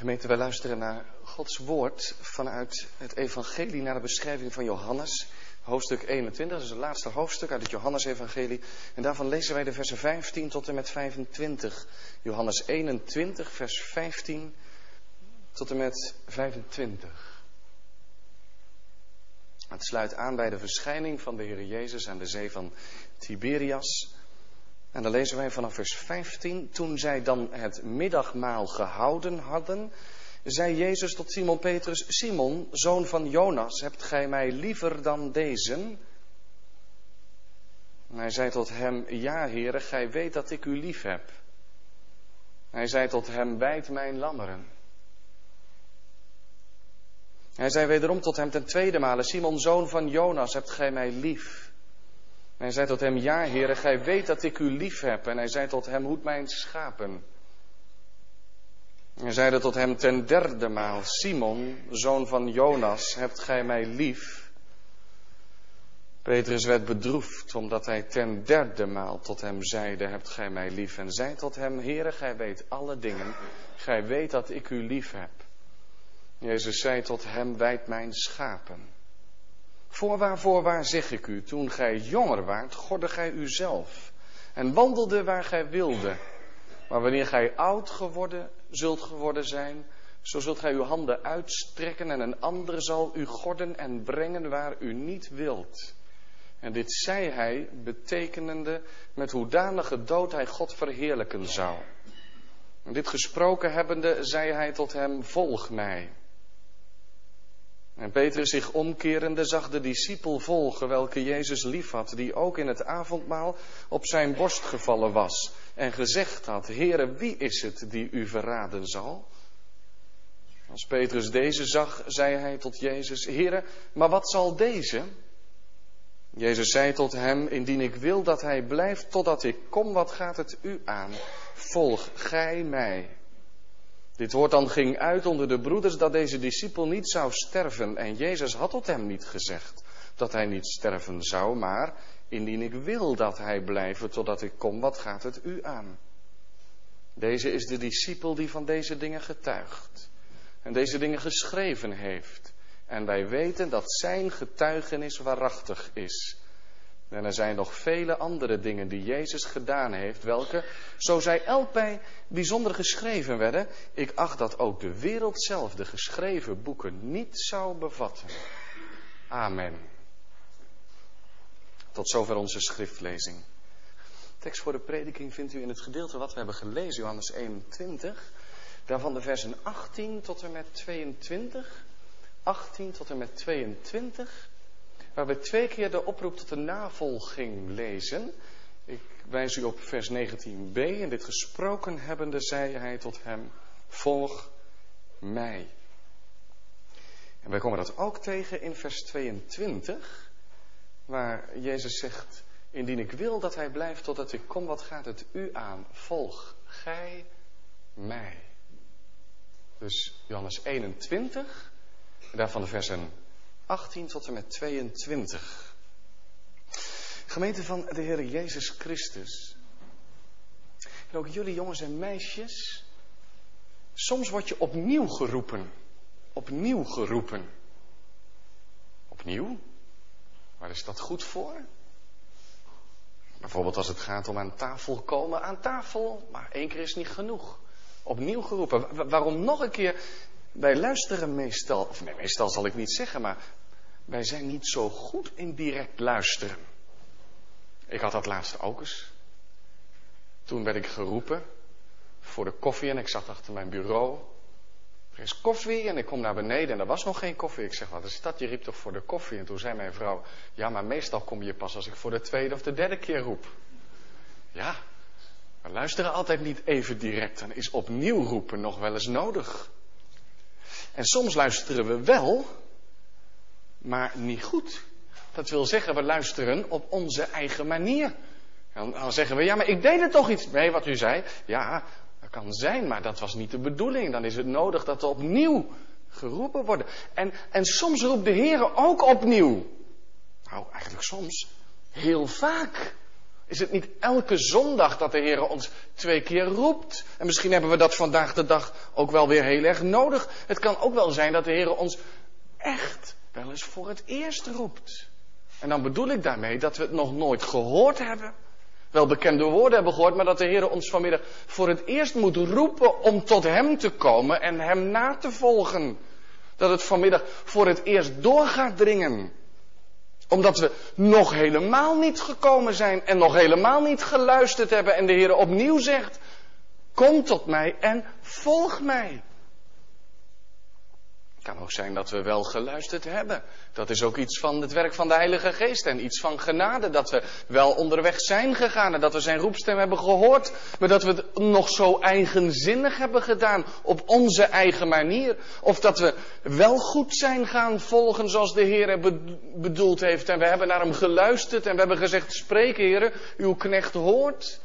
Gemeente, wij luisteren naar Gods woord vanuit het evangelie naar de beschrijving van Johannes. Hoofdstuk 21, dat is het laatste hoofdstuk uit het Johannesevangelie. En daarvan lezen wij de versen 15 tot en met 25. Johannes 21, vers 15 tot en met 25. Het sluit aan bij de verschijning van de Heer Jezus aan de zee van Tiberias. En dan lezen wij vanaf vers 15. Toen zij dan het middagmaal gehouden hadden, zei Jezus tot Simon Petrus: Simon, zoon van Jonas, hebt gij mij liever dan deze? Hij zei tot hem: Ja, heren, gij weet dat ik u lief heb. Hij zei tot hem: Wijd mijn lammeren. Hij zei wederom tot hem ten tweede male: Simon, zoon van Jonas, hebt gij mij lief? En hij zei tot hem, ja heren, gij weet dat ik u lief heb. En hij zei tot hem, hoed mijn schapen. En hij zeide tot hem ten derde maal, Simon, zoon van Jonas, hebt gij mij lief? Petrus werd bedroefd, omdat hij ten derde maal tot hem zeide, hebt gij mij lief? En zei tot hem, Heere, gij weet alle dingen, gij weet dat ik u lief heb. Jezus zei tot hem, wijd mijn schapen. Voorwaar, voorwaar zeg ik u, toen gij jonger waart, gordde gij uzelf en wandelde waar gij wilde. Maar wanneer gij oud geworden zult geworden zijn, zo zult gij uw handen uitstrekken en een ander zal u gorden en brengen waar u niet wilt. En dit zei hij, betekenende met hoedanige dood hij God verheerlijken zou. En dit gesproken hebbende, zei hij tot hem, volg mij. En Petrus zich omkerende zag de discipel volgen welke Jezus liefhad, die ook in het avondmaal op zijn borst gevallen was en gezegd had, Heere, wie is het die u verraden zal? Als Petrus deze zag, zei hij tot Jezus, Heere, maar wat zal deze? Jezus zei tot hem, indien ik wil dat hij blijft totdat ik kom, wat gaat het u aan? Volg gij mij. Dit woord dan ging uit onder de broeders dat deze discipel niet zou sterven. En Jezus had tot hem niet gezegd dat hij niet sterven zou, maar indien ik wil dat hij blijven totdat ik kom, wat gaat het u aan? Deze is de discipel die van deze dingen getuigt en deze dingen geschreven heeft. En wij weten dat zijn getuigenis waarachtig is. En er zijn nog vele andere dingen die Jezus gedaan heeft, welke, zo zij elk bij bijzonder geschreven werden, ik acht dat ook de wereld zelf de geschreven boeken niet zou bevatten. Amen. Tot zover onze schriftlezing. Tekst voor de prediking vindt u in het gedeelte wat we hebben gelezen, Johannes 21. Daarvan de versen 18 tot en met 22. 18 tot en met 22 waar we twee keer de oproep tot de navolging lezen. Ik wijs u op vers 19b. En dit gesproken hebbende zei hij tot hem, volg mij. En wij komen dat ook tegen in vers 22, waar Jezus zegt, indien ik wil dat hij blijft totdat ik kom, wat gaat het u aan? Volg gij mij. Dus Johannes 21, daarvan de versen 18 tot en met 22. Gemeente van de Heer Jezus Christus. En ook jullie jongens en meisjes. Soms word je opnieuw geroepen. Opnieuw geroepen. Opnieuw? Waar is dat goed voor? Bijvoorbeeld als het gaat om aan tafel komen. Aan tafel, maar één keer is niet genoeg. Opnieuw geroepen. Waarom nog een keer? Wij luisteren meestal, of nee, meestal zal ik niet zeggen, maar wij zijn niet zo goed in direct luisteren. Ik had dat laatst ook eens. Toen werd ik geroepen voor de koffie en ik zat achter mijn bureau. Er is koffie en ik kom naar beneden en er was nog geen koffie. Ik zeg, wat is dat? Je riep toch voor de koffie? En toen zei mijn vrouw, ja, maar meestal kom je pas als ik voor de tweede of de derde keer roep. Ja, we luisteren altijd niet even direct. Dan is opnieuw roepen nog wel eens nodig. En soms luisteren we wel, maar niet goed. Dat wil zeggen, we luisteren op onze eigen manier. Dan zeggen we, ja, maar ik deed er toch iets mee wat u zei. Ja, dat kan zijn, maar dat was niet de bedoeling. Dan is het nodig dat er opnieuw geroepen worden. En, en soms roept de Heer ook opnieuw. Nou, eigenlijk soms. Heel vaak. Is het niet elke zondag dat de Heer ons twee keer roept? En misschien hebben we dat vandaag de dag ook wel weer heel erg nodig. Het kan ook wel zijn dat de Heer ons echt wel eens voor het eerst roept. En dan bedoel ik daarmee dat we het nog nooit gehoord hebben. Wel bekende woorden hebben gehoord, maar dat de Heer ons vanmiddag voor het eerst moet roepen om tot Hem te komen en Hem na te volgen. Dat het vanmiddag voor het eerst door gaat dringen omdat we nog helemaal niet gekomen zijn en nog helemaal niet geluisterd hebben. En de Heer opnieuw zegt, kom tot mij en volg mij. Het kan ook zijn dat we wel geluisterd hebben. Dat is ook iets van het werk van de Heilige Geest en iets van genade. Dat we wel onderweg zijn gegaan en dat we zijn roepstem hebben gehoord. Maar dat we het nog zo eigenzinnig hebben gedaan op onze eigen manier. Of dat we wel goed zijn gaan volgen zoals de Heer bedoeld heeft. En we hebben naar hem geluisterd en we hebben gezegd, spreek Heer, uw knecht hoort.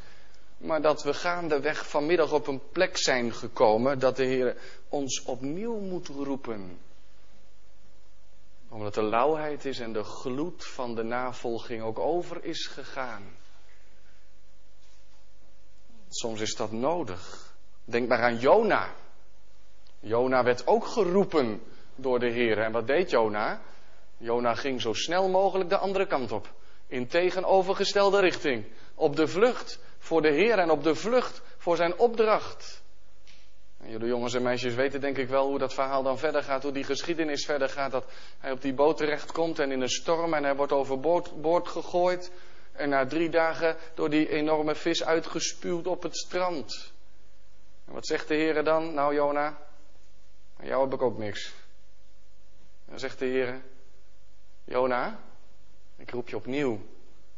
Maar dat we gaandeweg vanmiddag op een plek zijn gekomen dat de Heer ons opnieuw moet roepen. Omdat de lauwheid is en de gloed van de navolging ook over is gegaan. Soms is dat nodig. Denk maar aan Jona. Jona werd ook geroepen door de Heer. En wat deed Jona? Jona ging zo snel mogelijk de andere kant op. In tegenovergestelde richting. Op de vlucht voor de Heer en op de vlucht voor zijn opdracht. En jullie jongens en meisjes weten denk ik wel hoe dat verhaal dan verder gaat, hoe die geschiedenis verder gaat. Dat hij op die boot terechtkomt en in een storm en hij wordt overboord boord gegooid. En na drie dagen door die enorme vis uitgespuwd op het strand. En wat zegt de Heer dan? Nou Jona, aan jou heb ik ook niks. Dan zegt de Heer, Jona, ik roep je opnieuw.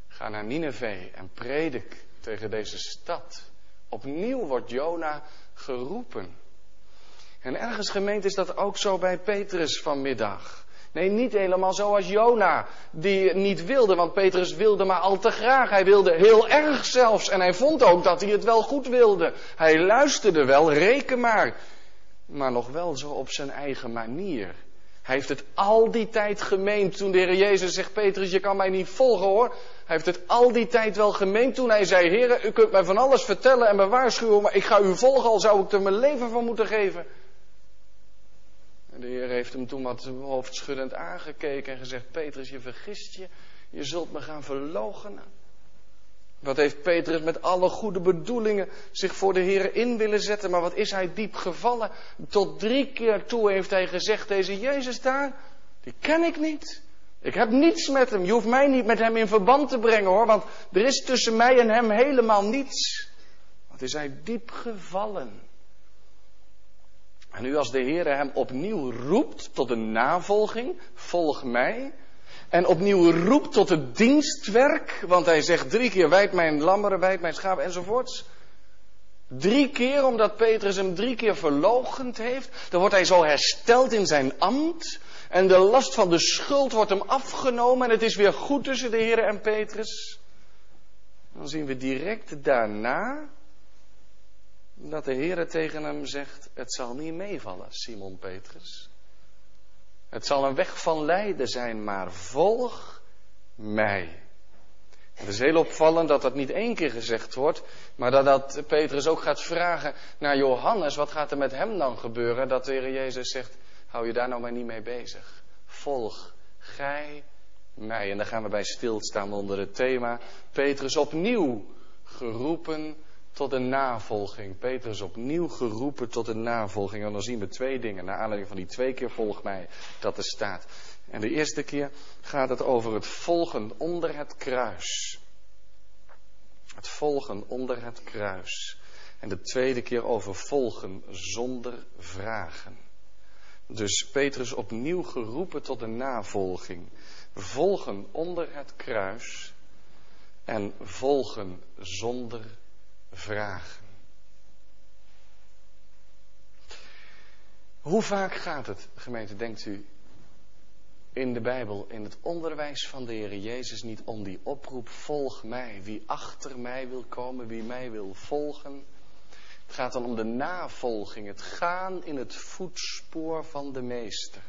Ga naar Nineveh en predik tegen deze stad. Opnieuw wordt Jona geroepen. En ergens gemeend is dat ook zo bij Petrus vanmiddag. Nee, niet helemaal zoals Jona, die niet wilde, want Petrus wilde maar al te graag. Hij wilde heel erg zelfs en hij vond ook dat hij het wel goed wilde. Hij luisterde wel, reken maar, maar nog wel zo op zijn eigen manier. Hij heeft het al die tijd gemeend toen de Heer Jezus zegt, Petrus, je kan mij niet volgen hoor. Hij heeft het al die tijd wel gemeend toen hij zei, Heer, u kunt mij van alles vertellen en me waarschuwen, maar ik ga u volgen, al zou ik er mijn leven van moeten geven. En de Heer heeft hem toen wat hoofdschuddend aangekeken en gezegd, Petrus, je vergist je, je zult me gaan verloochenen. Wat heeft Petrus met alle goede bedoelingen zich voor de Heer in willen zetten, maar wat is hij diep gevallen? Tot drie keer toe heeft hij gezegd, deze Jezus daar, die ken ik niet. Ik heb niets met hem. Je hoeft mij niet met hem in verband te brengen hoor, want er is tussen mij en hem helemaal niets. Wat is hij diep gevallen. En nu als de Heer hem opnieuw roept tot een navolging, volg mij, en opnieuw roept tot het dienstwerk, want hij zegt drie keer wijd mijn lammeren, wijd mijn schapen enzovoorts. Drie keer, omdat Petrus hem drie keer verlogend heeft. Dan wordt hij zo hersteld in zijn ambt. En de last van de schuld wordt hem afgenomen. En het is weer goed tussen de Heer en Petrus. Dan zien we direct daarna dat de Heer tegen hem zegt: Het zal niet meevallen, Simon Petrus. Het zal een weg van lijden zijn, maar volg mij. Het is heel opvallend dat dat niet één keer gezegd wordt, maar dat, dat Petrus ook gaat vragen naar Johannes, wat gaat er met hem dan gebeuren? Dat de Heer Jezus zegt, hou je daar nou maar niet mee bezig. Volg gij mij. En dan gaan we bij stilstaan onder het thema, Petrus opnieuw geroepen tot een navolging. Petrus opnieuw geroepen tot een navolging. En dan zien we twee dingen, naar aanleiding van die twee keer volg mij, dat er staat. En de eerste keer gaat het over het volgen onder het kruis. Het volgen onder het kruis. En de tweede keer over volgen zonder vragen. Dus Petrus opnieuw geroepen tot een navolging. Volgen onder het kruis en volgen zonder vragen. Hoe vaak gaat het, gemeente, denkt u, in de Bijbel, in het onderwijs van de Heer Jezus, niet om die oproep, volg mij, wie achter mij wil komen, wie mij wil volgen. Het gaat dan om de navolging, het gaan in het voetspoor van de Meester.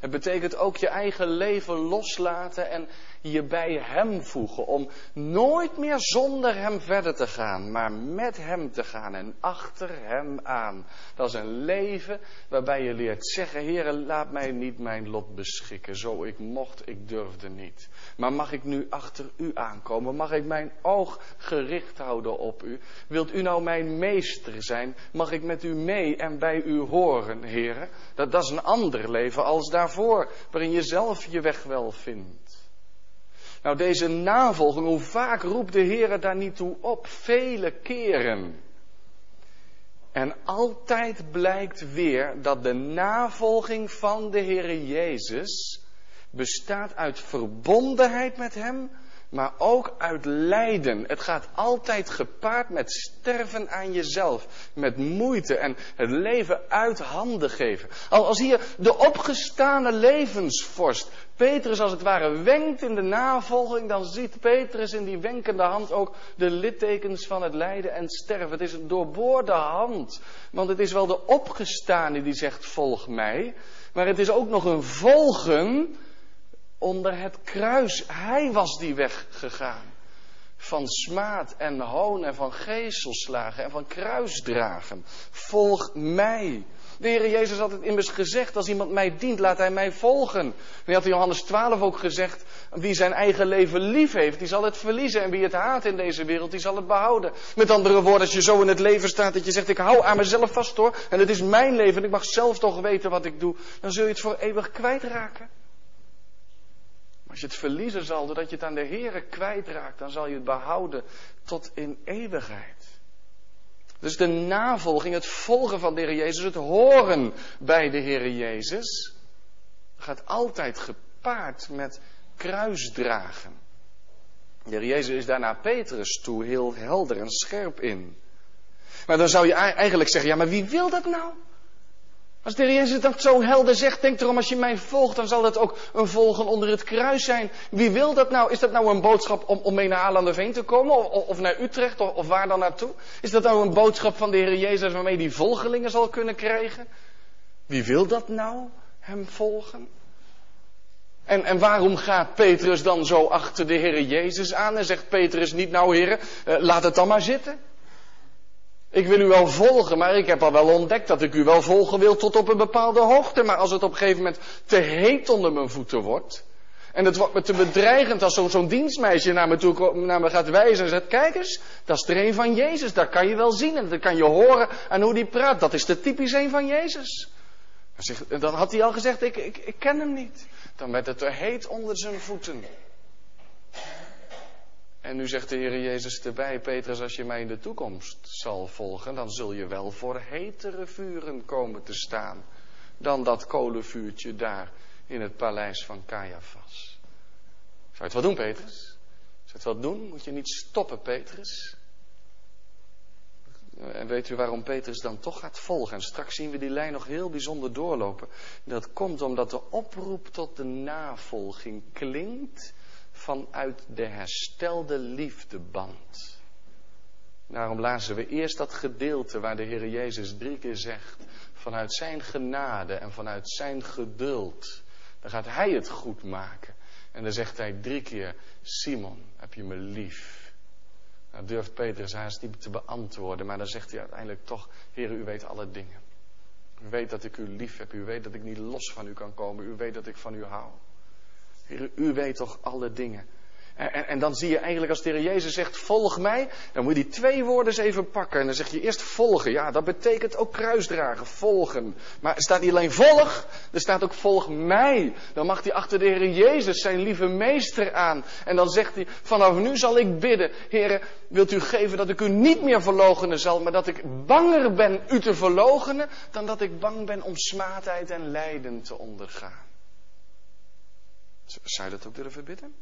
Het betekent ook je eigen leven loslaten en je bij Hem voegen. Om nooit meer zonder Hem verder te gaan, maar met Hem te gaan en achter Hem aan. Dat is een leven waarbij je leert zeggen, Heer, laat mij niet mijn lot beschikken. Zo ik mocht, ik durfde niet. Maar mag ik nu achter U aankomen? Mag ik mijn oog gericht houden op U? Wilt U nou mijn meester zijn? Mag ik met U mee en bij U horen, Heer? Dat, dat is een ander leven als daarvoor, waarin je zelf je weg wel vindt. Nou, deze navolging, hoe vaak roept de Heer daar niet toe op? Vele keren. En altijd blijkt weer dat de navolging van de Heer Jezus bestaat uit verbondenheid met Hem, maar ook uit lijden. Het gaat altijd gepaard met sterven aan jezelf, met moeite en het leven uit handen geven. Als hier de opgestane levensvorst Petrus als het ware wenkt in de navolging, dan ziet Petrus in die wenkende hand ook de littekens van het lijden en sterven. Het is een doorboorde hand, want het is wel de opgestane die zegt volg mij, maar het is ook nog een volgen onder het kruis. Hij was die weg gegaan. Van smaad en hoon en van geeselslagen en van kruisdragen. Volg mij. De Heer Jezus had het immers gezegd, als iemand mij dient, laat hij mij volgen. En hij had in Johannes 12 ook gezegd, wie zijn eigen leven lief heeft, die zal het verliezen. En wie het haat in deze wereld, die zal het behouden. Met andere woorden, als je zo in het leven staat dat je zegt, ik hou aan mezelf vast hoor. En het is mijn leven en ik mag zelf toch weten wat ik doe. Dan zul je het voor eeuwig kwijtraken. Als je het verliezen zal doordat je het aan de Heere kwijtraakt, dan zal je het behouden tot in eeuwigheid. Dus de navolging, het volgen van de Heer Jezus, het horen bij de Heer Jezus, gaat altijd gepaard met kruisdragen. De Heer Jezus is daarna Petrus toe heel helder en scherp in. Maar dan zou je eigenlijk zeggen, ja maar wie wil dat nou? Als de Heer Jezus dat zo helder zegt, denk erom, als je mij volgt, dan zal dat ook een volgen onder het kruis zijn. Wie wil dat nou? Is dat nou een boodschap om, om mee naar Alanderveen te komen? Of, of naar Utrecht? Of, waar dan naartoe? Is dat nou een boodschap van de Heer Jezus waarmee die volgelingen zal kunnen krijgen? Wie wil dat nou? Hem volgen? En, en waarom gaat Petrus dan zo achter de Heer Jezus aan en zegt Petrus niet, nou Heer, eh, laat het dan maar zitten? Ik wil u wel volgen, maar ik heb al wel ontdekt dat ik u wel volgen wil tot op een bepaalde hoogte. Maar als het op een gegeven moment te heet onder mijn voeten wordt. En het wordt me te bedreigend als zo'n dienstmeisje naar me, toe, naar me gaat wijzen en zegt: Kijk eens, dat is er een van Jezus. Dat kan je wel zien en dat kan je horen aan hoe die praat. Dat is de typisch een van Jezus. Dan had hij al gezegd: ik, ik, ik ken hem niet. Dan werd het te heet onder zijn voeten. En nu zegt de Heer Jezus erbij, Petrus, als je mij in de toekomst zal volgen, dan zul je wel voor hetere vuren komen te staan dan dat kolenvuurtje daar in het paleis van Caiaphas. Zou je het wel doen, Petrus? Zou je het wel doen? Moet je niet stoppen, Petrus? En weet u waarom Petrus dan toch gaat volgen? En straks zien we die lijn nog heel bijzonder doorlopen. Dat komt omdat de oproep tot de navolging klinkt vanuit de herstelde liefdeband. Daarom lazen we eerst dat gedeelte waar de Heer Jezus drie keer zegt, vanuit zijn genade en vanuit zijn geduld, dan gaat hij het goed maken. En dan zegt hij drie keer, Simon, heb je me lief? Nou durft Petrus haast niet te beantwoorden, maar dan zegt hij uiteindelijk toch, Heer, u weet alle dingen. U weet dat ik u lief heb, u weet dat ik niet los van u kan komen, u weet dat ik van u hou. U weet toch alle dingen. En, en, en, dan zie je eigenlijk als de Heer Jezus zegt, volg mij, dan moet je die twee woorden eens even pakken. En dan zeg je eerst volgen. Ja, dat betekent ook kruisdragen, volgen. Maar er staat niet alleen volg, er staat ook volg mij. Dan mag hij achter de Heer Jezus zijn lieve meester aan. En dan zegt hij, vanaf nu zal ik bidden, Heer, wilt u geven dat ik u niet meer verlogenen zal, maar dat ik banger ben u te verlogenen, dan dat ik bang ben om smaadheid en lijden te ondergaan. Zou je dat ook durven bidden?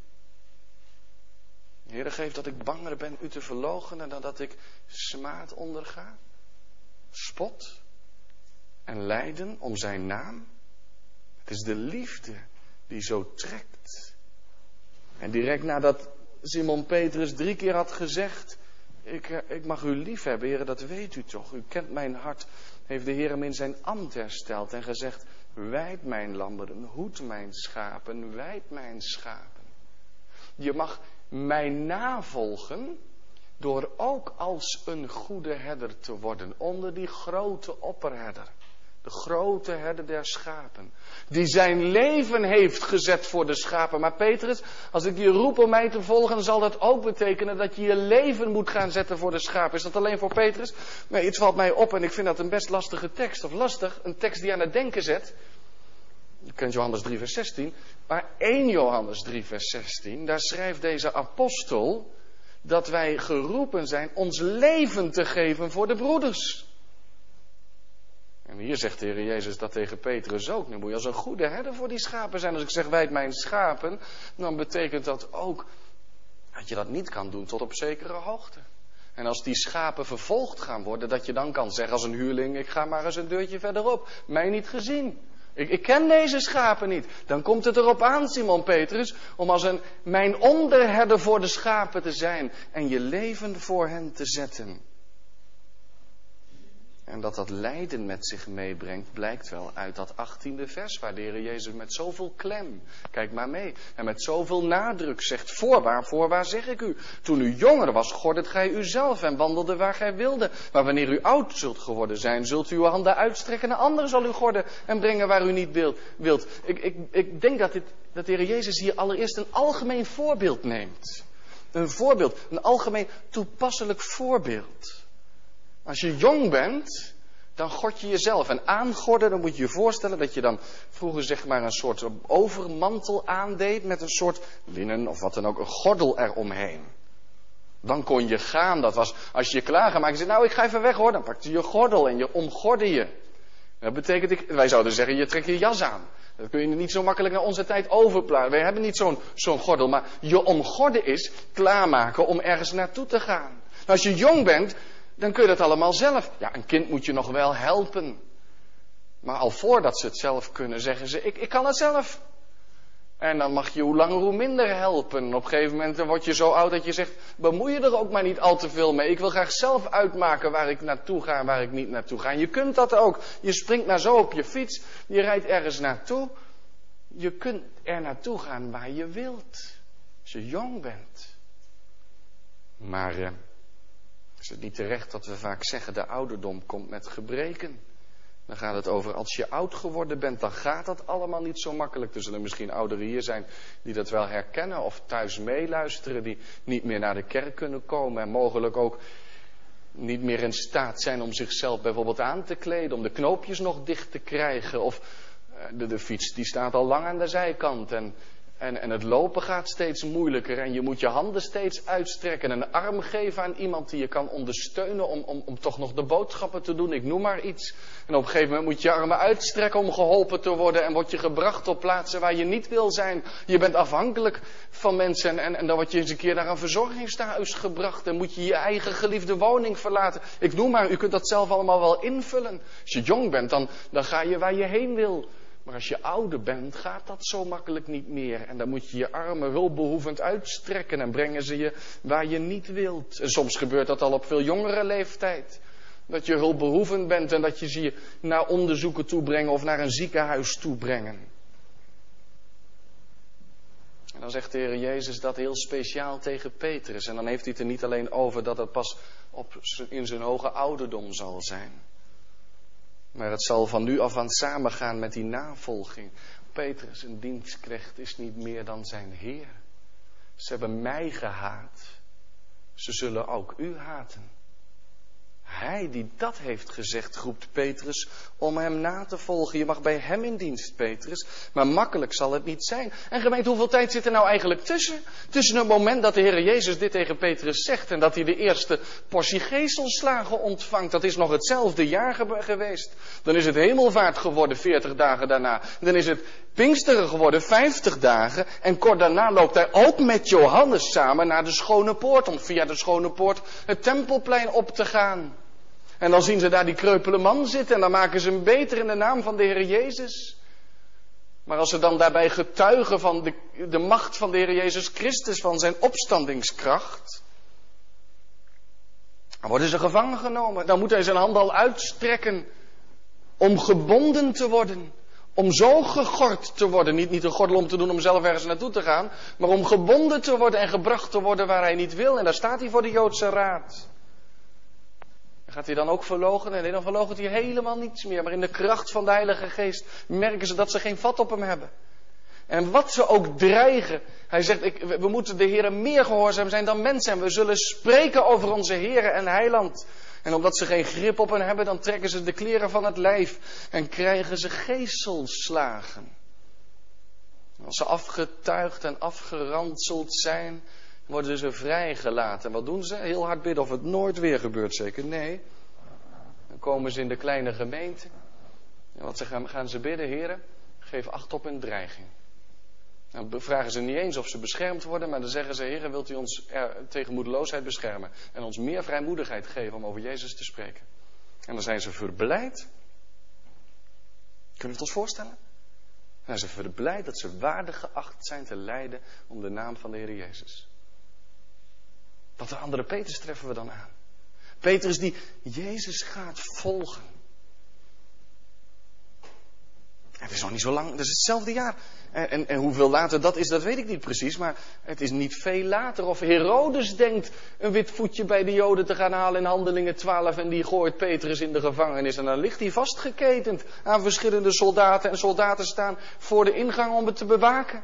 Heer, geef dat ik banger ben u te verloochenen dan dat ik smaad onderga. Spot en lijden om zijn naam. Het is de liefde die zo trekt. En direct nadat Simon Petrus drie keer had gezegd: Ik, eh, ik mag u lief hebben, dat weet u toch. U kent mijn hart, heeft de Heer hem in zijn ambt hersteld en gezegd, wijd mijn lammeren, hoed mijn schapen, wijd mijn schapen. Je mag mij navolgen door ook als een goede herder te worden, onder die grote opperherder. De grote herder der schapen. Die zijn leven heeft gezet voor de schapen. Maar Petrus, als ik je roep om mij te volgen, zal dat ook betekenen dat je je leven moet gaan zetten voor de schapen. Is dat alleen voor Petrus? Nee, iets valt mij op en ik vind dat een best lastige tekst. Of lastig, een tekst die aan het denken zet. Je kent Johannes 3, vers 16. Maar 1 Johannes 3, vers 16, daar schrijft deze apostel dat wij geroepen zijn ons leven te geven voor de broeders. En hier zegt de Heer Jezus dat tegen Petrus ook. Nu moet je als een goede herder voor die schapen zijn. Als ik zeg wijd mijn schapen, dan betekent dat ook dat je dat niet kan doen tot op zekere hoogte. En als die schapen vervolgd gaan worden, dat je dan kan zeggen als een huurling, ik ga maar eens een deurtje verderop. Mij niet gezien. Ik, ik, ken deze schapen niet. Dan komt het erop aan, Simon Petrus, om als een mijn onderherder voor de schapen te zijn en je leven voor hen te zetten. En dat dat lijden met zich meebrengt, blijkt wel uit dat achttiende vers, waar de Heer Jezus met zoveel klem, kijk maar mee, en met zoveel nadruk zegt, voorwaar, voorwaar zeg ik u, toen u jonger was, gordet gij uzelf en wandelde waar gij wilde. Maar wanneer u oud zult geworden zijn, zult u uw handen uitstrekken en anderen zal u gorden en brengen waar u niet wilt. Ik, ik, ik denk dat, dit, dat de Heer Jezus hier allereerst een algemeen voorbeeld neemt. Een voorbeeld, een algemeen toepasselijk voorbeeld. Als je jong bent, dan god je jezelf. En aangorden, dan moet je je voorstellen dat je dan vroeger zeg maar een soort overmantel aandeed met een soort linnen of wat dan ook, een gordel eromheen. Dan kon je gaan, dat was, als je je klaargemaakt zei, nou ik ga even weg hoor, dan pakte je je gordel en je omgorde je. Dat betekent, wij zouden zeggen, je trekt je jas aan. Dat kun je niet zo makkelijk naar onze tijd overplaatsen. Wij hebben niet zo'n zo'n gordel, maar je omgorden is klaarmaken om ergens naartoe te gaan. Nou, als je jong bent, dan kun je dat allemaal zelf. Ja, een kind moet je nog wel helpen. Maar al voordat ze het zelf kunnen, zeggen ze: Ik, ik kan het zelf. En dan mag je hoe langer hoe minder helpen. Op een gegeven moment word je zo oud dat je zegt: bemoei je er ook maar niet al te veel mee. Ik wil graag zelf uitmaken waar ik naartoe ga en waar ik niet naartoe ga. En je kunt dat ook. Je springt maar zo op je fiets, je rijdt ergens naartoe. Je kunt er naartoe gaan waar je wilt. Als je jong bent. Maar. Eh, is het niet terecht dat we vaak zeggen de ouderdom komt met gebreken? Dan gaat het over als je oud geworden bent, dan gaat dat allemaal niet zo makkelijk. Er zullen misschien ouderen hier zijn die dat wel herkennen of thuis meeluisteren, die niet meer naar de kerk kunnen komen en mogelijk ook niet meer in staat zijn om zichzelf bijvoorbeeld aan te kleden, om de knoopjes nog dicht te krijgen. Of eh, de, de fiets die staat al lang aan de zijkant en en, en het lopen gaat steeds moeilijker en je moet je handen steeds uitstrekken en een arm geven aan iemand die je kan ondersteunen om, om, om toch nog de boodschappen te doen. Ik noem maar iets. En op een gegeven moment moet je je armen uitstrekken om geholpen te worden en word je gebracht op plaatsen waar je niet wil zijn. Je bent afhankelijk van mensen en, en, dan word je eens een keer naar een verzorgingstehuis gebracht en moet je je eigen geliefde woning verlaten. Ik noem maar, u kunt dat zelf allemaal wel invullen. Als je jong bent, dan, dan ga je waar je heen wil. Maar als je ouder bent, gaat dat zo makkelijk niet meer. En dan moet je je armen hulpbehoevend uitstrekken en brengen ze je waar je niet wilt. En soms gebeurt dat al op veel jongere leeftijd. Dat je hulpbehoevend bent en dat je ze je naar onderzoeken toe brengen of naar een ziekenhuis toe brengen. En dan zegt de Heer Jezus dat heel speciaal tegen Petrus. En dan heeft hij het er niet alleen over dat het pas op, in zijn hoge ouderdom zal zijn. Maar het zal van nu af aan samengaan met die navolging. Petrus, een dienstknecht, is niet meer dan zijn Heer. Ze hebben mij gehaat. Ze zullen ook u haten. Hij die dat heeft gezegd, roept Petrus om hem na te volgen. Je mag bij hem in dienst, Petrus. Maar makkelijk zal het niet zijn. En gemeente, hoeveel tijd zit er nou eigenlijk tussen? Tussen het moment dat de Heer Jezus dit tegen Petrus zegt en dat hij de eerste portie geestelslagen ontvangt. Dat is nog hetzelfde jaar geweest. Dan is het hemelvaart geworden, 40 dagen daarna. Dan is het Pinksteren geworden, 50 dagen. En kort daarna loopt hij ook met Johannes samen naar de Schone Poort. Om via de Schone Poort het Tempelplein op te gaan. En dan zien ze daar die kreupele man zitten en dan maken ze hem beter in de naam van de Heer Jezus. Maar als ze dan daarbij getuigen van de, de macht van de Heer Jezus Christus, van zijn opstandingskracht, Dan worden ze gevangen genomen. Dan moet hij zijn hand al uitstrekken om gebonden te worden. Om zo gegord te worden. Niet, niet een gordel om te doen om zelf ergens naartoe te gaan. Maar om gebonden te worden en gebracht te worden waar hij niet wil. En daar staat hij voor de Joodse raad. Gaat hij dan ook verlogen? Nee, dan verloochent hij helemaal niets meer. Maar in de kracht van de Heilige Geest merken ze dat ze geen vat op hem hebben. En wat ze ook dreigen. Hij zegt, ik, we moeten de Heer meer gehoorzaam zijn dan mensen. En we zullen spreken over onze Heer en Heiland. En omdat ze geen grip op hen hebben, dan trekken ze de kleren van het lijf. En krijgen ze geestelslagen. Als ze afgetuigd en afgeranseld zijn, worden ze vrijgelaten. En wat doen ze? Heel hard bidden of het nooit weer gebeurt, zeker? Nee. Dan komen ze in de kleine gemeente. En wat gaan, ze bidden, heren? Geef acht op hun dreiging. Dan vragen ze niet eens of ze beschermd worden, maar dan zeggen ze: Heer, wilt u ons tegen moedeloosheid beschermen en ons meer vrijmoedigheid geven om over Jezus te spreken? En dan zijn ze verblijd. Kunnen we het ons voorstellen? Dan zijn ze verblijd dat ze waardig geacht zijn te lijden om de naam van de Heer Jezus. Wat een andere Petrus treffen we dan aan. Petrus die Jezus gaat volgen. Het is nog niet zo lang, dat is hetzelfde jaar. En, en, en, hoeveel later dat is, dat weet ik niet precies. Maar het is niet veel later. Of Herodes denkt een wit voetje bij de Joden te gaan halen in Handelingen 12. En die gooit Petrus in de gevangenis. En dan ligt hij vastgeketend aan verschillende soldaten. En soldaten staan voor de ingang om het te bewaken.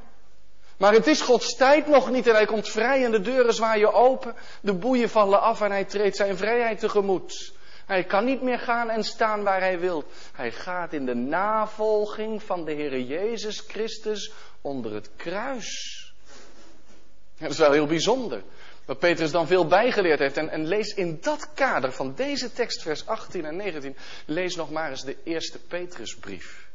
Maar het is Gods tijd nog niet en hij komt vrij en de deuren zwaaien open. De boeien vallen af en hij treedt zijn vrijheid tegemoet. Hij kan niet meer gaan en staan waar hij wil. Hij gaat in de navolging van de Heer Jezus Christus onder het kruis. Dat is wel heel bijzonder. Wat Petrus dan veel bijgeleerd heeft. En, en, lees in dat kader van deze tekst, vers 18 en 19, lees nog maar eens de eerste Petrusbrief.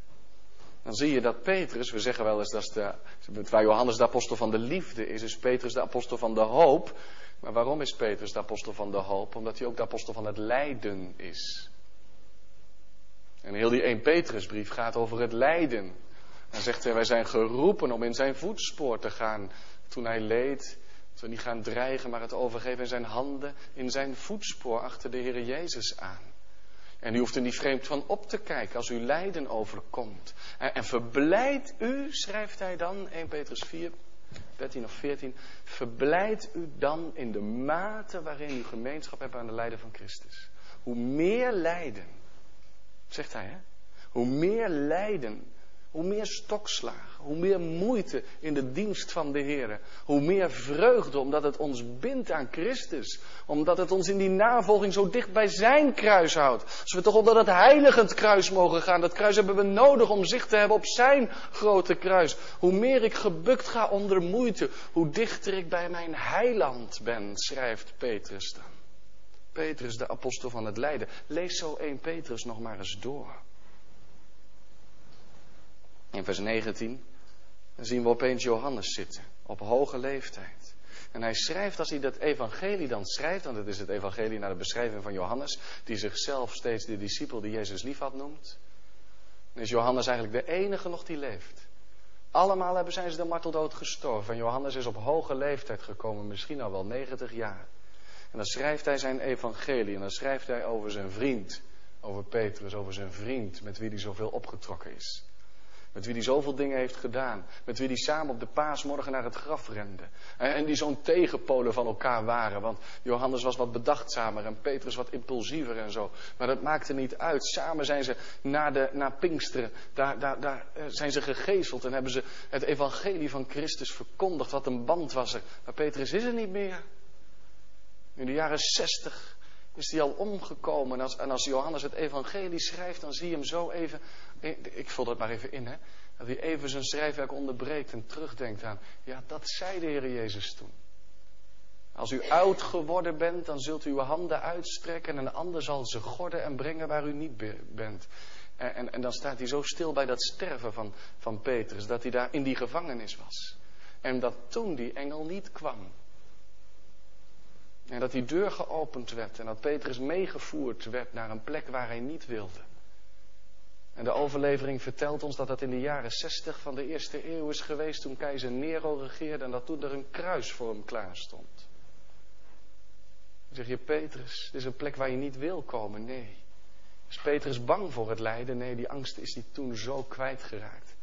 Dan zie je dat Petrus, we zeggen wel eens dat de, waar Johannes de apostel van de liefde is, is Petrus de apostel van de hoop. Maar waarom is Petrus de apostel van de hoop? Omdat hij ook de apostel van het lijden is. En heel die 1 Petrusbrief gaat over het lijden. Dan zegt hij, wij zijn geroepen om in zijn voetspoor te gaan. Toen hij leed, we niet gaan dreigen, maar het overgeven in zijn handen, in zijn voetspoor achter de Heer Jezus aan. En u hoeft er niet vreemd van op te kijken als u lijden overkomt. En, en verblijd u, schrijft hij dan, 1 Petrus 4, 13 of 14. Verblijd u dan in de mate waarin u gemeenschap hebt aan de lijden van Christus. Hoe meer lijden, zegt hij, hè? Hoe meer lijden hoe meer stokslagen, hoe meer moeite in de dienst van de Heer. Hoe meer vreugde, omdat het ons bindt aan Christus. Omdat het ons in die navolging zo dicht bij zijn kruis houdt. Als we toch onder dat heiligend kruis mogen gaan. Dat kruis hebben we nodig om zicht te hebben op zijn grote kruis. Hoe meer ik gebukt ga onder moeite, hoe dichter ik bij mijn heiland ben, schrijft Petrus dan. Petrus, de apostel van het lijden. Lees zo 1 Petrus nog maar eens door. In vers 19 zien we opeens Johannes zitten, op hoge leeftijd. En hij schrijft, als hij dat evangelie dan schrijft, want het is het evangelie naar de beschrijving van Johannes, die zichzelf steeds de discipel die Jezus lief had noemt, dan is Johannes eigenlijk de enige nog die leeft. Allemaal hebben zijn ze de marteldood gestorven. En Johannes is op hoge leeftijd gekomen, misschien al wel 90 jaar. En dan schrijft hij zijn evangelie en dan schrijft hij over zijn vriend, over Petrus, over zijn vriend met wie hij zoveel opgetrokken is. Met wie hij zoveel dingen heeft gedaan. Met wie hij samen op de paasmorgen naar het graf rende. En die zo'n tegenpolen van elkaar waren. Want Johannes was wat bedachtzamer en Petrus wat impulsiever en zo. Maar dat maakte niet uit. Samen zijn ze naar, de, naar Pinksteren. Daar, daar, daar eh, zijn ze gegezeld en hebben ze het evangelie van Christus verkondigd. Wat een band was er. Maar Petrus is er niet meer. In de jaren zestig is hij al omgekomen. En als, en als Johannes het evangelie schrijft, dan zie je hem zo even ik vul dat maar even in, hè. Dat hij even zijn schrijfwerk onderbreekt en terugdenkt aan, ja, dat zei de Heer Jezus toen. Als u oud geworden bent, dan zult u uw handen uitstrekken en een ander zal ze gorden en brengen waar u niet bent. En, en, en, dan staat hij zo stil bij dat sterven van, van Petrus, dat hij daar in die gevangenis was. En dat toen die engel niet kwam. En dat die deur geopend werd en dat Petrus meegevoerd werd naar een plek waar hij niet wilde. En de overlevering vertelt ons dat dat in de jaren 60 van de eerste eeuw is geweest toen keizer Nero regeerde en dat toen er een kruis voor hem klaar stond. Dan zeg je, Petrus, dit is een plek waar je niet wil komen. Nee. Is Petrus bang voor het lijden? Nee, die angst is hij toen zo kwijtgeraakt.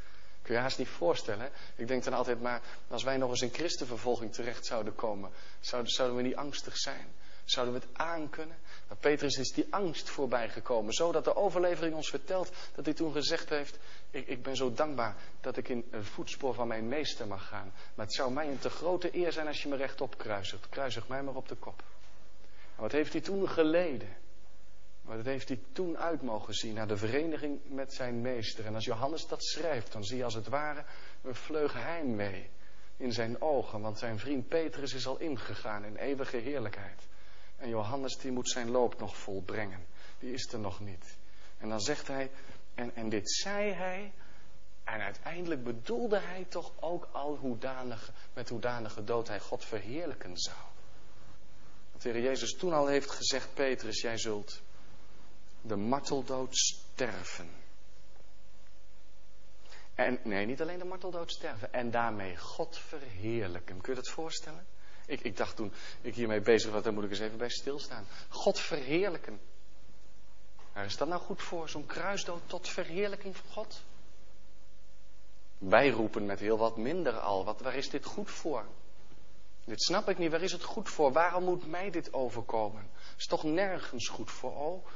Kun je haast niet voorstellen. Ik denk dan altijd maar, als wij nog eens in christenvervolging terecht zouden komen, zouden, zouden we niet angstig zijn? Zouden we het aankunnen? Maar Petrus is die angst voorbij gekomen. Zodat de overlevering ons vertelt dat hij toen gezegd heeft: ik, ik ben zo dankbaar dat ik in het voetspoor van mijn meester mag gaan. Maar het zou mij een te grote eer zijn als je me rechtop kruisigt. Kruisig mij maar op de kop. Wat heeft hij toen geleden? Wat heeft hij toen uit mogen zien naar de vereniging met zijn meester. En als Johannes dat schrijft, dan zie je als het ware een vleug mee in zijn ogen. Want zijn vriend Petrus is al ingegaan in eeuwige heerlijkheid. En Johannes die moet zijn loop nog volbrengen. Die is er nog niet. En dan zegt hij, en, en dit zei hij, en uiteindelijk bedoelde hij toch ook al hoedanige, met hoedanige dood hij God verheerlijken zou. Dat de Heer Jezus toen al heeft gezegd, Petrus, jij zult de marteldood sterven. En nee, niet alleen de marteldood sterven. En daarmee God verheerlijken. Kun je dat voorstellen? Ik, ik dacht toen ik hiermee bezig was, daar moet ik eens even bij stilstaan. God verheerlijken. Waar is dat nou goed voor? Zo'n kruisdood tot verheerlijking van God? Wij roepen met heel wat minder al. Wat, waar is dit goed voor? Dit snap ik niet. Waar is het goed voor? Waarom moet mij dit overkomen? Is toch nergens goed voor? Oh,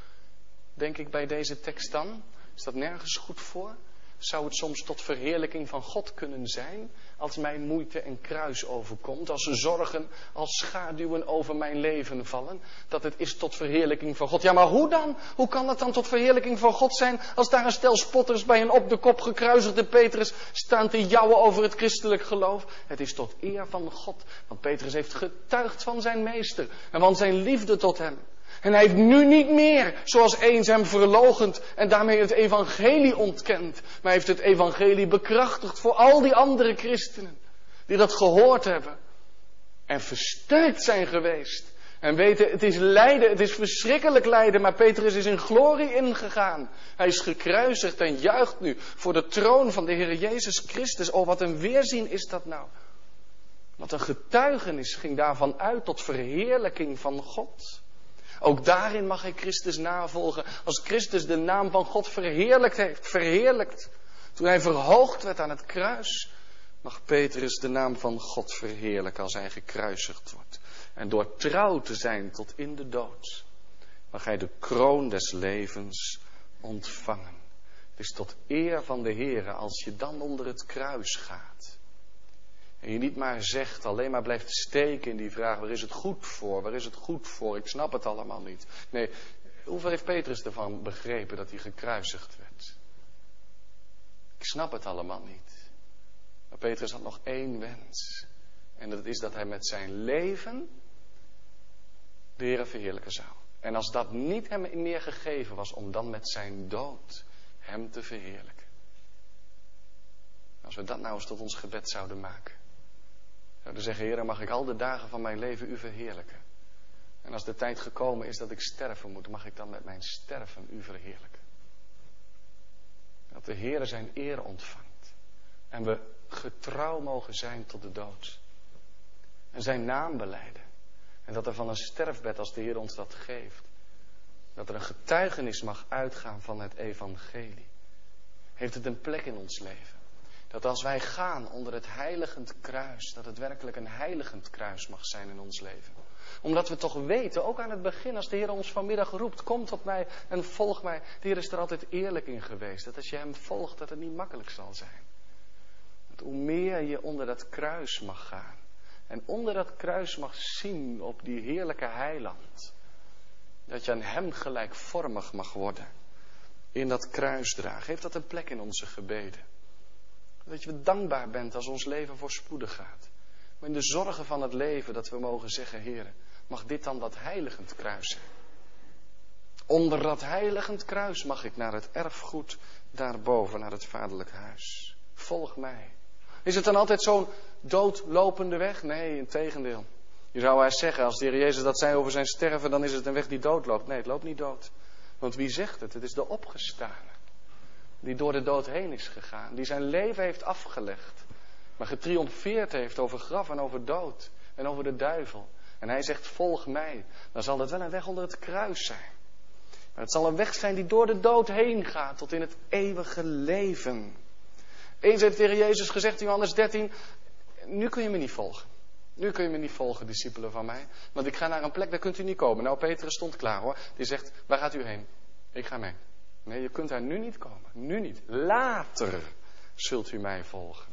denk ik bij deze tekst dan? Is dat nergens goed voor? Zou het soms tot verheerlijking van God kunnen zijn als mij moeite en kruis overkomt, als zorgen als schaduwen over mijn leven vallen, dat het is tot verheerlijking van God. Ja, maar hoe dan? Hoe kan dat dan tot verheerlijking van God zijn als daar een stel spotters bij een op de kop gekruisigde Petrus staan te jouwen over het christelijk geloof? Het is tot eer van God, want Petrus heeft getuigd van zijn meester en van zijn liefde tot hem. En hij heeft nu niet meer, zoals eens hem verlogend en daarmee het evangelie ontkend. Maar heeft het evangelie bekrachtigd voor al die andere christenen. Die dat gehoord hebben. En versterkt zijn geweest. En weten, het is lijden, het is verschrikkelijk lijden, maar Petrus is in glorie ingegaan. Hij is gekruisigd en juicht nu voor de troon van de Heer Jezus Christus. Oh, wat een weerzien is dat nou. Wat een getuigenis ging daarvan uit tot verheerlijking van God. Ook daarin mag hij Christus navolgen. Als Christus de naam van God verheerlijkt heeft, verheerlijkt. Toen hij verhoogd werd aan het kruis, mag Petrus de naam van God verheerlijken als hij gekruisigd wordt. En door trouw te zijn tot in de dood, mag hij de kroon des levens ontvangen. Het is tot eer van de Heer als je dan onder het kruis gaat. En je niet maar zegt, alleen maar blijft steken in die vraag, waar is het goed voor? Waar is het goed voor? Ik snap het allemaal niet. Nee, hoeveel heeft Petrus ervan begrepen dat hij gekruisigd werd? Ik snap het allemaal niet. Maar Petrus had nog één wens. En dat is dat hij met zijn leven de Heer verheerlijken zou. En als dat niet hem meer gegeven was, om dan met zijn dood hem te verheerlijken. Als we dat nou eens tot ons gebed zouden maken. Zouden zeggen, Heer, mag ik al de dagen van mijn leven u verheerlijken. En als de tijd gekomen is dat ik sterven moet, mag ik dan met mijn sterven u verheerlijken. Dat de Heer zijn eer ontvangt. En we getrouw mogen zijn tot de dood. En zijn naam beleiden. En dat er van een sterfbed, als de Heer ons dat geeft, dat er een getuigenis mag uitgaan van het evangelie. Heeft het een plek in ons leven? Dat als wij gaan onder het heiligend kruis, dat het werkelijk een heiligend kruis mag zijn in ons leven. Omdat we toch weten, ook aan het begin, als de Heer ons vanmiddag roept, kom tot mij en volg mij. De Heer is er altijd eerlijk in geweest. Dat als je Hem volgt, dat het niet makkelijk zal zijn. Dat hoe meer je onder dat kruis mag gaan. En onder dat kruis mag zien op die heerlijke heiland. Dat je aan Hem gelijkvormig mag worden. In dat kruis dragen. Heeft dat een plek in onze gebeden? Dat je dankbaar bent als ons leven voorspoedig gaat. Maar in de zorgen van het leven dat we mogen zeggen, Heer, mag dit dan dat heiligend kruis zijn. Onder dat heiligend kruis mag ik naar het erfgoed daarboven, naar het vaderlijk huis. Volg mij. Is het dan altijd zo'n doodlopende weg? Nee, in tegendeel. Je zou hij zeggen, als de Heer Jezus dat zei over zijn sterven, dan is het een weg die doodloopt. Nee, het loopt niet dood. Want wie zegt het? Het is de opgestane die door de dood heen is gegaan, die zijn leven heeft afgelegd, maar getriomfeerd heeft over graf en over dood en over de duivel. En hij zegt, volg mij. Dan zal het wel een weg onder het kruis zijn. Maar het zal een weg zijn die door de dood heen gaat tot in het eeuwige leven. Eens heeft Heer Jezus gezegd in Johannes 13, nu kun je me niet volgen. Nu kun je me niet volgen, discipelen van mij. Want ik ga naar een plek, daar kunt u niet komen. Nou, Petrus stond klaar hoor. Die zegt, waar gaat u heen? Ik ga mee. Nee, je kunt daar nu niet komen. Nu niet. Later zult u mij volgen.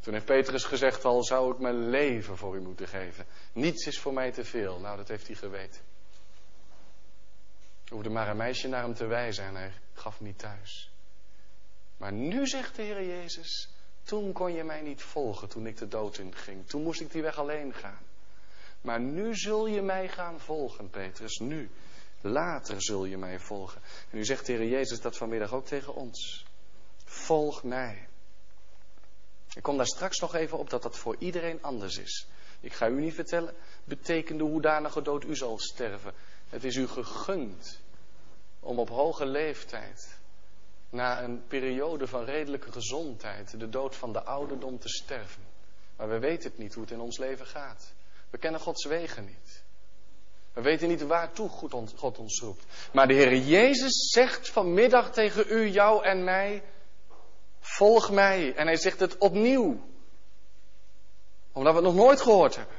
Toen heeft Petrus gezegd al, zou ik mijn leven voor u moeten geven. Niets is voor mij te veel. Nou, dat heeft hij geweten. Er hoefde maar een meisje naar hem te wijzen en hij gaf niet thuis. Maar nu zegt de Heer Jezus, toen kon je mij niet volgen toen ik de dood in ging. Toen moest ik die weg alleen gaan. Maar nu zul je mij gaan volgen, Petrus. Nu. Later zul je mij volgen. En nu zegt de Heer Jezus dat vanmiddag ook tegen ons. Volg mij. Ik kom daar straks nog even op dat dat voor iedereen anders is. Ik ga u niet vertellen, betekende hoedanige dood u zal sterven. Het is u gegund om op hoge leeftijd, na een periode van redelijke gezondheid, de dood van de ouderdom te sterven. Maar we weten het niet hoe het in ons leven gaat. We kennen Gods wegen niet. We weten niet waartoe God ons roept. Maar de Heer Jezus zegt vanmiddag tegen u, jou en mij, volg mij. En hij zegt het opnieuw. Omdat we het nog nooit gehoord hebben.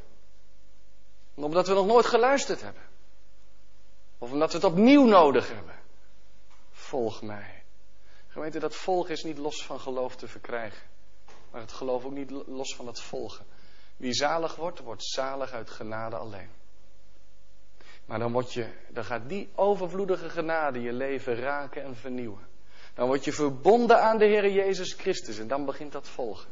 Omdat we nog nooit geluisterd hebben. Of omdat we het opnieuw nodig hebben. Volg mij. Gemeente, dat volgen is niet los van geloof te verkrijgen. Maar het geloof ook niet los van het volgen. Wie zalig wordt, wordt zalig uit genade alleen. Maar dan, je, dan gaat die overvloedige genade je leven raken en vernieuwen. Dan word je verbonden aan de Heer Jezus Christus en dan begint dat volgen.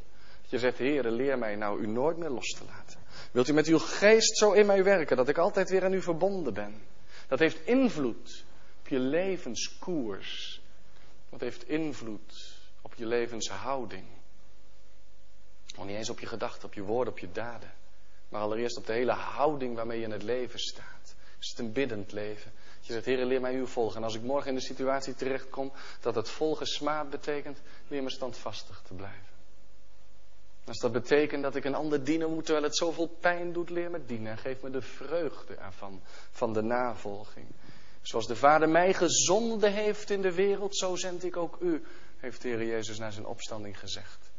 Je zegt, Heer, leer mij nou u nooit meer los te laten. Wilt u met uw geest zo in mij werken dat ik altijd weer aan u verbonden ben? Dat heeft invloed op je levenskoers. Dat heeft invloed op je levenshouding. Nog niet eens op je gedachten, op je woorden, op je daden. Maar allereerst op de hele houding waarmee je in het leven staat. Is het een biddend leven? Je zegt, Heer, leer mij u volgen. En als ik morgen in de situatie terechtkom dat het volgen smaad betekent, leer me standvastig te blijven. Als dat betekent dat ik een ander dienen moet terwijl het zoveel pijn doet, leer me dienen. En geef me de vreugde ervan, van de navolging. Zoals de Vader mij gezonden heeft in de wereld, zo zend ik ook u, heeft Heer Jezus na zijn opstanding gezegd.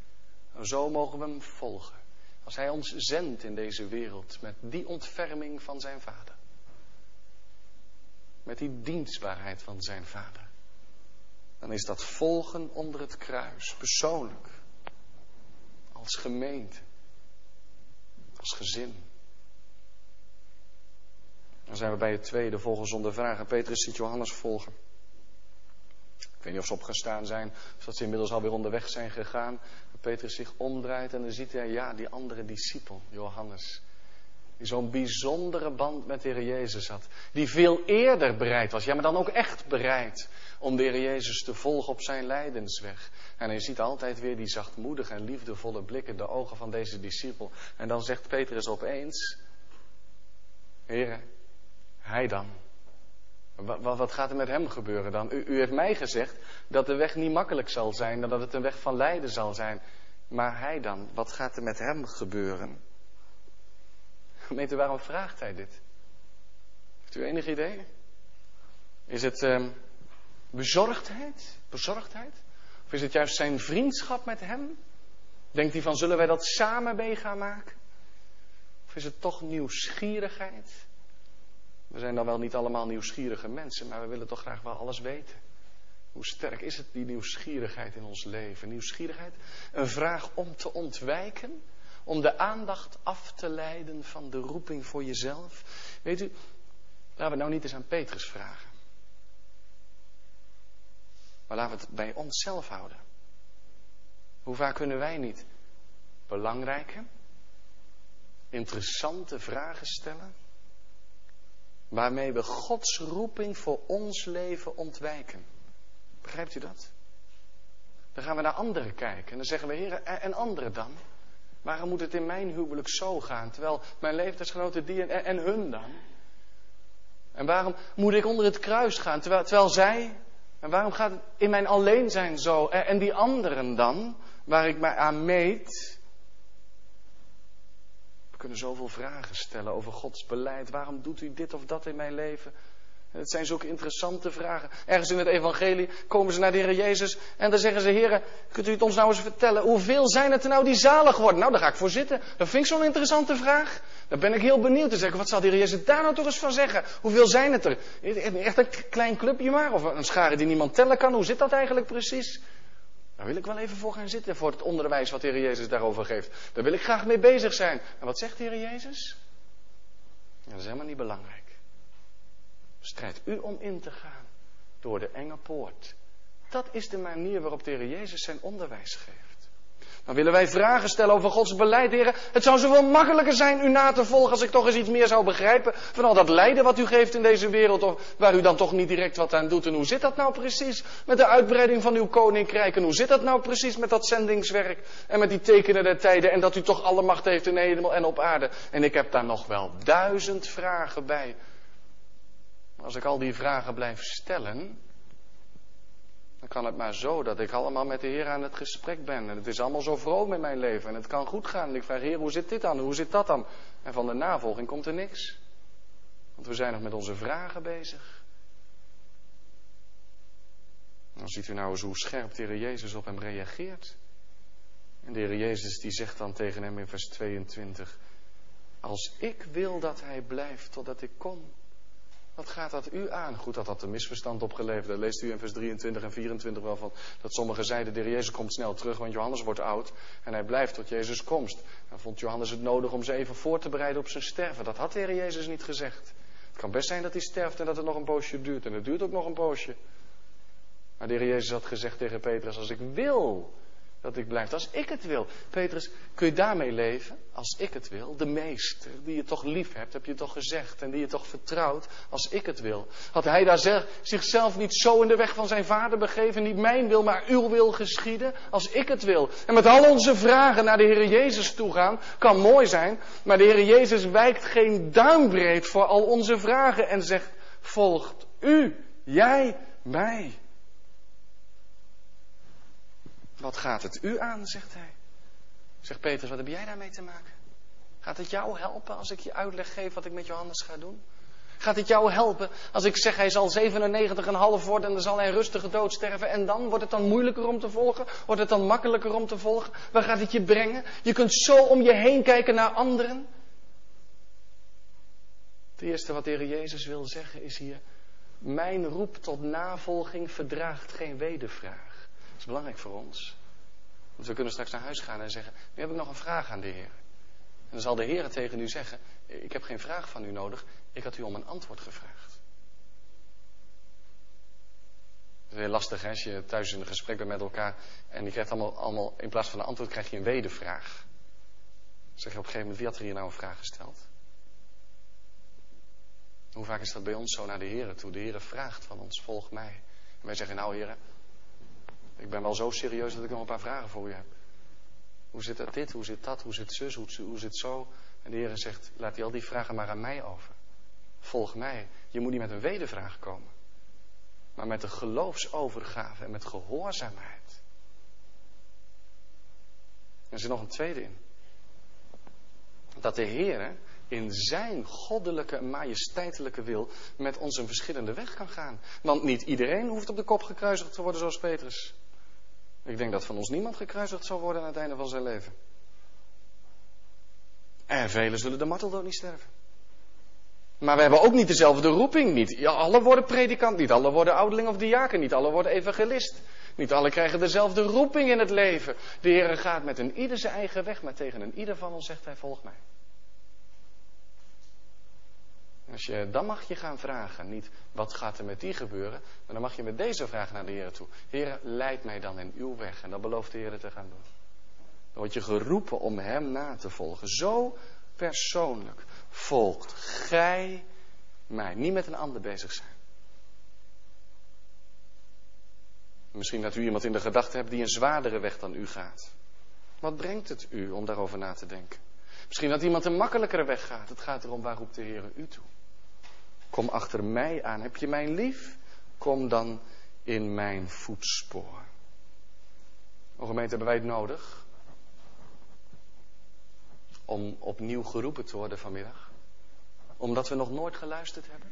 Zo mogen we hem volgen. Als hij ons zendt in deze wereld met die ontferming van zijn Vader. Met die dienstbaarheid van zijn Vader. Dan is dat volgen onder het kruis, persoonlijk. Als gemeente. Als gezin. Dan zijn we bij het tweede, volgen zonder vragen. Petrus ziet Johannes volgen. Ik weet niet of ze opgestaan zijn, of dat ze inmiddels alweer onderweg zijn gegaan. Petrus zich omdraait en dan ziet hij, ja, die andere discipel, Johannes. Die zo'n bijzondere band met de Heer Jezus had. Die veel eerder bereid was, ja, maar dan ook echt bereid om de Heer Jezus te volgen op zijn lijdensweg. En je ziet altijd weer die zachtmoedige en liefdevolle blik in de ogen van deze discipel. En dan zegt Petrus opeens, Heer, hij dan. Wat, gaat er met hem gebeuren dan? U, u, heeft mij gezegd dat de weg niet makkelijk zal zijn dat het een weg van lijden zal zijn. Maar hij dan, wat gaat er met hem gebeuren? Gemeente, waarom vraagt hij dit? Heeft u enig idee? Is het uh, bezorgdheid? Bezorgdheid? Of is het juist zijn vriendschap met hem? Denkt hij van, zullen wij dat samen mee gaan maken? Of is het toch nieuwsgierigheid? We zijn dan wel niet allemaal nieuwsgierige mensen, maar we willen toch graag wel alles weten. Hoe sterk is het, die nieuwsgierigheid in ons leven? Nieuwsgierigheid, een vraag om te ontwijken, om de aandacht af te leiden van de roeping voor jezelf. Weet u, laten we nou niet eens aan Petrus vragen. Maar laten we het bij onszelf houden. Hoe vaak kunnen wij niet belangrijke, interessante vragen stellen? Waarmee we Gods roeping voor ons leven ontwijken. Begrijpt u dat? Dan gaan we naar anderen kijken. En dan zeggen we, heren, en anderen dan? Waarom moet het in mijn huwelijk zo gaan? Terwijl mijn leeftijdsgenoten die en, hun dan? En waarom moet ik onder het kruis gaan? Terwijl, terwijl zij. En waarom gaat het in mijn alleen zijn zo? En, en die anderen dan? Waar ik mij aan meet. We kunnen zoveel vragen stellen over Gods beleid. Waarom doet u dit of dat in mijn leven? Het zijn zulke interessante vragen. Ergens in het evangelie komen ze naar de Heer Jezus en dan zeggen ze, Heer, kunt u het ons nou eens vertellen, hoeveel zijn het er nou die zalig worden? Nou, daar ga ik voor zitten. Dat vind ik zo'n interessante vraag. Dan ben ik heel benieuwd te zeggen, wat zal de Heer Jezus daar nou toch eens van zeggen? Hoeveel zijn het er? Echt een klein clubje maar, of een schare die niemand tellen kan? Hoe zit dat eigenlijk precies? Daar wil ik wel even voor gaan zitten, voor het onderwijs wat de Heer Jezus daarover geeft. Daar wil ik graag mee bezig zijn. En wat zegt de Heer Jezus? dat is helemaal niet belangrijk. Strijd u om in te gaan door de enge poort. Dat is de manier waarop de Heer Jezus zijn onderwijs geeft. Dan willen wij vragen stellen over Gods beleid, heren. Het zou zoveel makkelijker zijn u na te volgen als ik toch eens iets meer zou begrijpen van al dat lijden wat u geeft in deze wereld, of waar u dan toch niet direct wat aan doet. En hoe zit dat nou precies met de uitbreiding van uw koninkrijk? En hoe zit dat nou precies met dat zendingswerk en met die tekenen der tijden en dat u toch alle macht heeft in hemel en op aarde? En ik heb daar nog wel duizend vragen bij. Als ik al die vragen blijf stellen, dan kan het maar zo dat ik allemaal met de Heer aan het gesprek ben. En het is allemaal zo vroom in mijn leven. En het kan goed gaan. En ik vraag, Heer, hoe zit dit dan? Hoe zit dat dan? En van de navolging komt er niks. Want we zijn nog met onze vragen bezig. Dan ziet u nou eens hoe scherp de Heer Jezus op hem reageert. En de Heer Jezus die zegt dan tegen hem in vers 22. Als ik wil dat hij blijft totdat ik kom, wat gaat dat u aan? Goed, dat had een misverstand opgeleverd. Leest u in vers 23 en 24 wel van. Dat sommigen zeiden, de Jezus komt snel terug, want Johannes wordt oud. En hij blijft tot Jezus komst. Dan vond Johannes het nodig om ze even voor te bereiden op zijn sterven. Dat had de Heer Jezus niet gezegd. Het kan best zijn dat hij sterft en dat het nog een poosje duurt. En het duurt ook nog een poosje. Maar de Heer Jezus had gezegd tegen Petrus, als ik wil dat ik blijf. Als ik het wil. Petrus, kun je daarmee leven? Als ik het wil. De meester, die je toch lief hebt, heb je toch gezegd. En die je toch vertrouwt. Als ik het wil. Had hij daar zichzelf niet zo in de weg van zijn vader begeven. Niet mijn wil, maar uw wil geschieden. Als ik het wil. En met al onze vragen naar de Heer Jezus toe gaan. Kan mooi zijn. Maar de Heer Jezus wijkt geen duimbreed voor al onze vragen. En zegt, volgt u, jij, mij. Wat gaat het u aan, zegt hij. Zegt Petrus, wat heb jij daarmee te maken? Gaat het jou helpen als ik je uitleg geef wat ik met Johannes ga doen? Gaat het jou helpen als ik zeg hij zal 97,5 worden en dan zal hij rustige dood sterven en dan wordt het dan moeilijker om te volgen? Wordt het dan makkelijker om te volgen? Waar gaat het je brengen? Je kunt zo om je heen kijken naar anderen. Het eerste wat de Heer Jezus wil zeggen is hier, mijn roep tot navolging verdraagt geen wedervraag. Belangrijk voor ons. Want we kunnen straks naar huis gaan en zeggen, nu heb ik nog een vraag aan de Heer. En dan zal de Heer tegen u zeggen, ik heb geen vraag van u nodig, ik had u om een antwoord gevraagd. Het is heel lastig hè, als je thuis in een gesprek bent met elkaar en je krijgt allemaal, allemaal in plaats van een antwoord krijg je een wedervraag. Dan zeg je op een gegeven moment, wie had er hier nou een vraag gesteld? Hoe vaak is dat bij ons zo naar de Heer toe? De Heer vraagt van ons, volg mij. En wij zeggen, nou Heer, ik ben wel zo serieus dat ik nog een paar vragen voor u heb. Hoe zit dat dit? Hoe zit dat? Hoe zit zus? Hoe, hoe zit zo? En de Heer zegt, laat die al die vragen maar aan mij over. Volg mij. Je moet niet met een wedervraag komen. Maar met een geloofsovergave en met gehoorzaamheid. er zit nog een tweede in. Dat de Heer in zijn goddelijke majesteitelijke wil met ons een verschillende weg kan gaan. Want niet iedereen hoeft op de kop gekruisigd te worden zoals Petrus. Ik denk dat van ons niemand gekruisigd zal worden aan het einde van zijn leven. En velen zullen de marteldood niet sterven. Maar we hebben ook niet dezelfde roeping. Niet alle worden predikant, niet alle worden ouderling of diaken, niet alle worden evangelist. Niet alle krijgen dezelfde roeping in het leven. De Heer gaat met een ieder zijn eigen weg, maar tegen een ieder van ons zegt hij: Volg mij. Als je, dan mag je gaan vragen, niet wat gaat er met die gebeuren, maar dan mag je met deze vraag naar de Heer toe. Heer, leid mij dan in uw weg. En dat belooft de Heer te gaan doen. Dan word je geroepen om Hem na te volgen. Zo persoonlijk volgt gij mij. Niet met een ander bezig zijn. Misschien dat u iemand in de gedachte hebt die een zwaardere weg dan u gaat. Wat brengt het u om daarover na te denken? Misschien dat iemand een makkelijkere weg gaat. Het gaat erom waar roept de Heer u toe. Kom achter mij aan. Heb je mijn lief? Kom dan in mijn voetspoor. O gemeente, hebben wij het nodig? om opnieuw geroepen te worden vanmiddag? Omdat we nog nooit geluisterd hebben?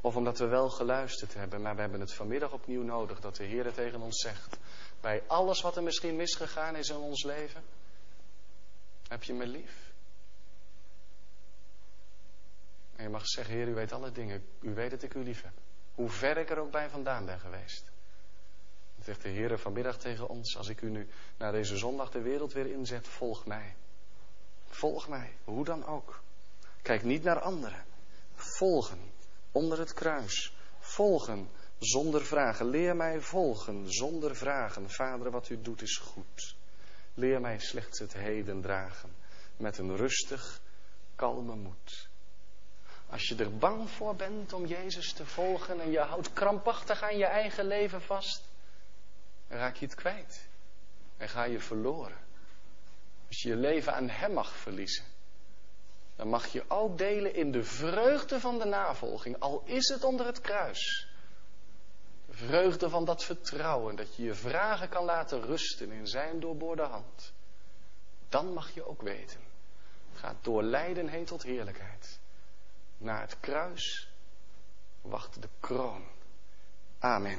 Of omdat we wel geluisterd hebben, maar we hebben het vanmiddag opnieuw nodig dat de Heer tegen ons zegt. Bij alles wat er misschien misgegaan is in ons leven, heb je me lief. En je mag zeggen, Heer, u weet alle dingen. U weet dat ik u lief heb. Hoe ver ik er ook bij vandaan ben geweest. Zegt de Heer vanmiddag tegen ons. Als ik u nu na deze zondag de wereld weer inzet, volg mij. Volg mij, hoe dan ook. Kijk niet naar anderen. Volgen onder het kruis. Volgen zonder vragen. Leer mij volgen zonder vragen. Vader, wat u doet is goed. Leer mij slechts het heden dragen. Met een rustig, kalme moed. Als je er bang voor bent om Jezus te volgen en je houdt krampachtig aan je eigen leven vast, raak je het kwijt. En ga je verloren. Als je je leven aan Hem mag verliezen, dan mag je ook delen in de vreugde van de navolging, al is het onder het kruis. De vreugde van dat vertrouwen, dat je je vragen kan laten rusten in Zijn doorboorde hand. Dan mag je ook weten, het gaat door lijden heen tot heerlijkheid. Na het kruis wacht de kroon. Amen.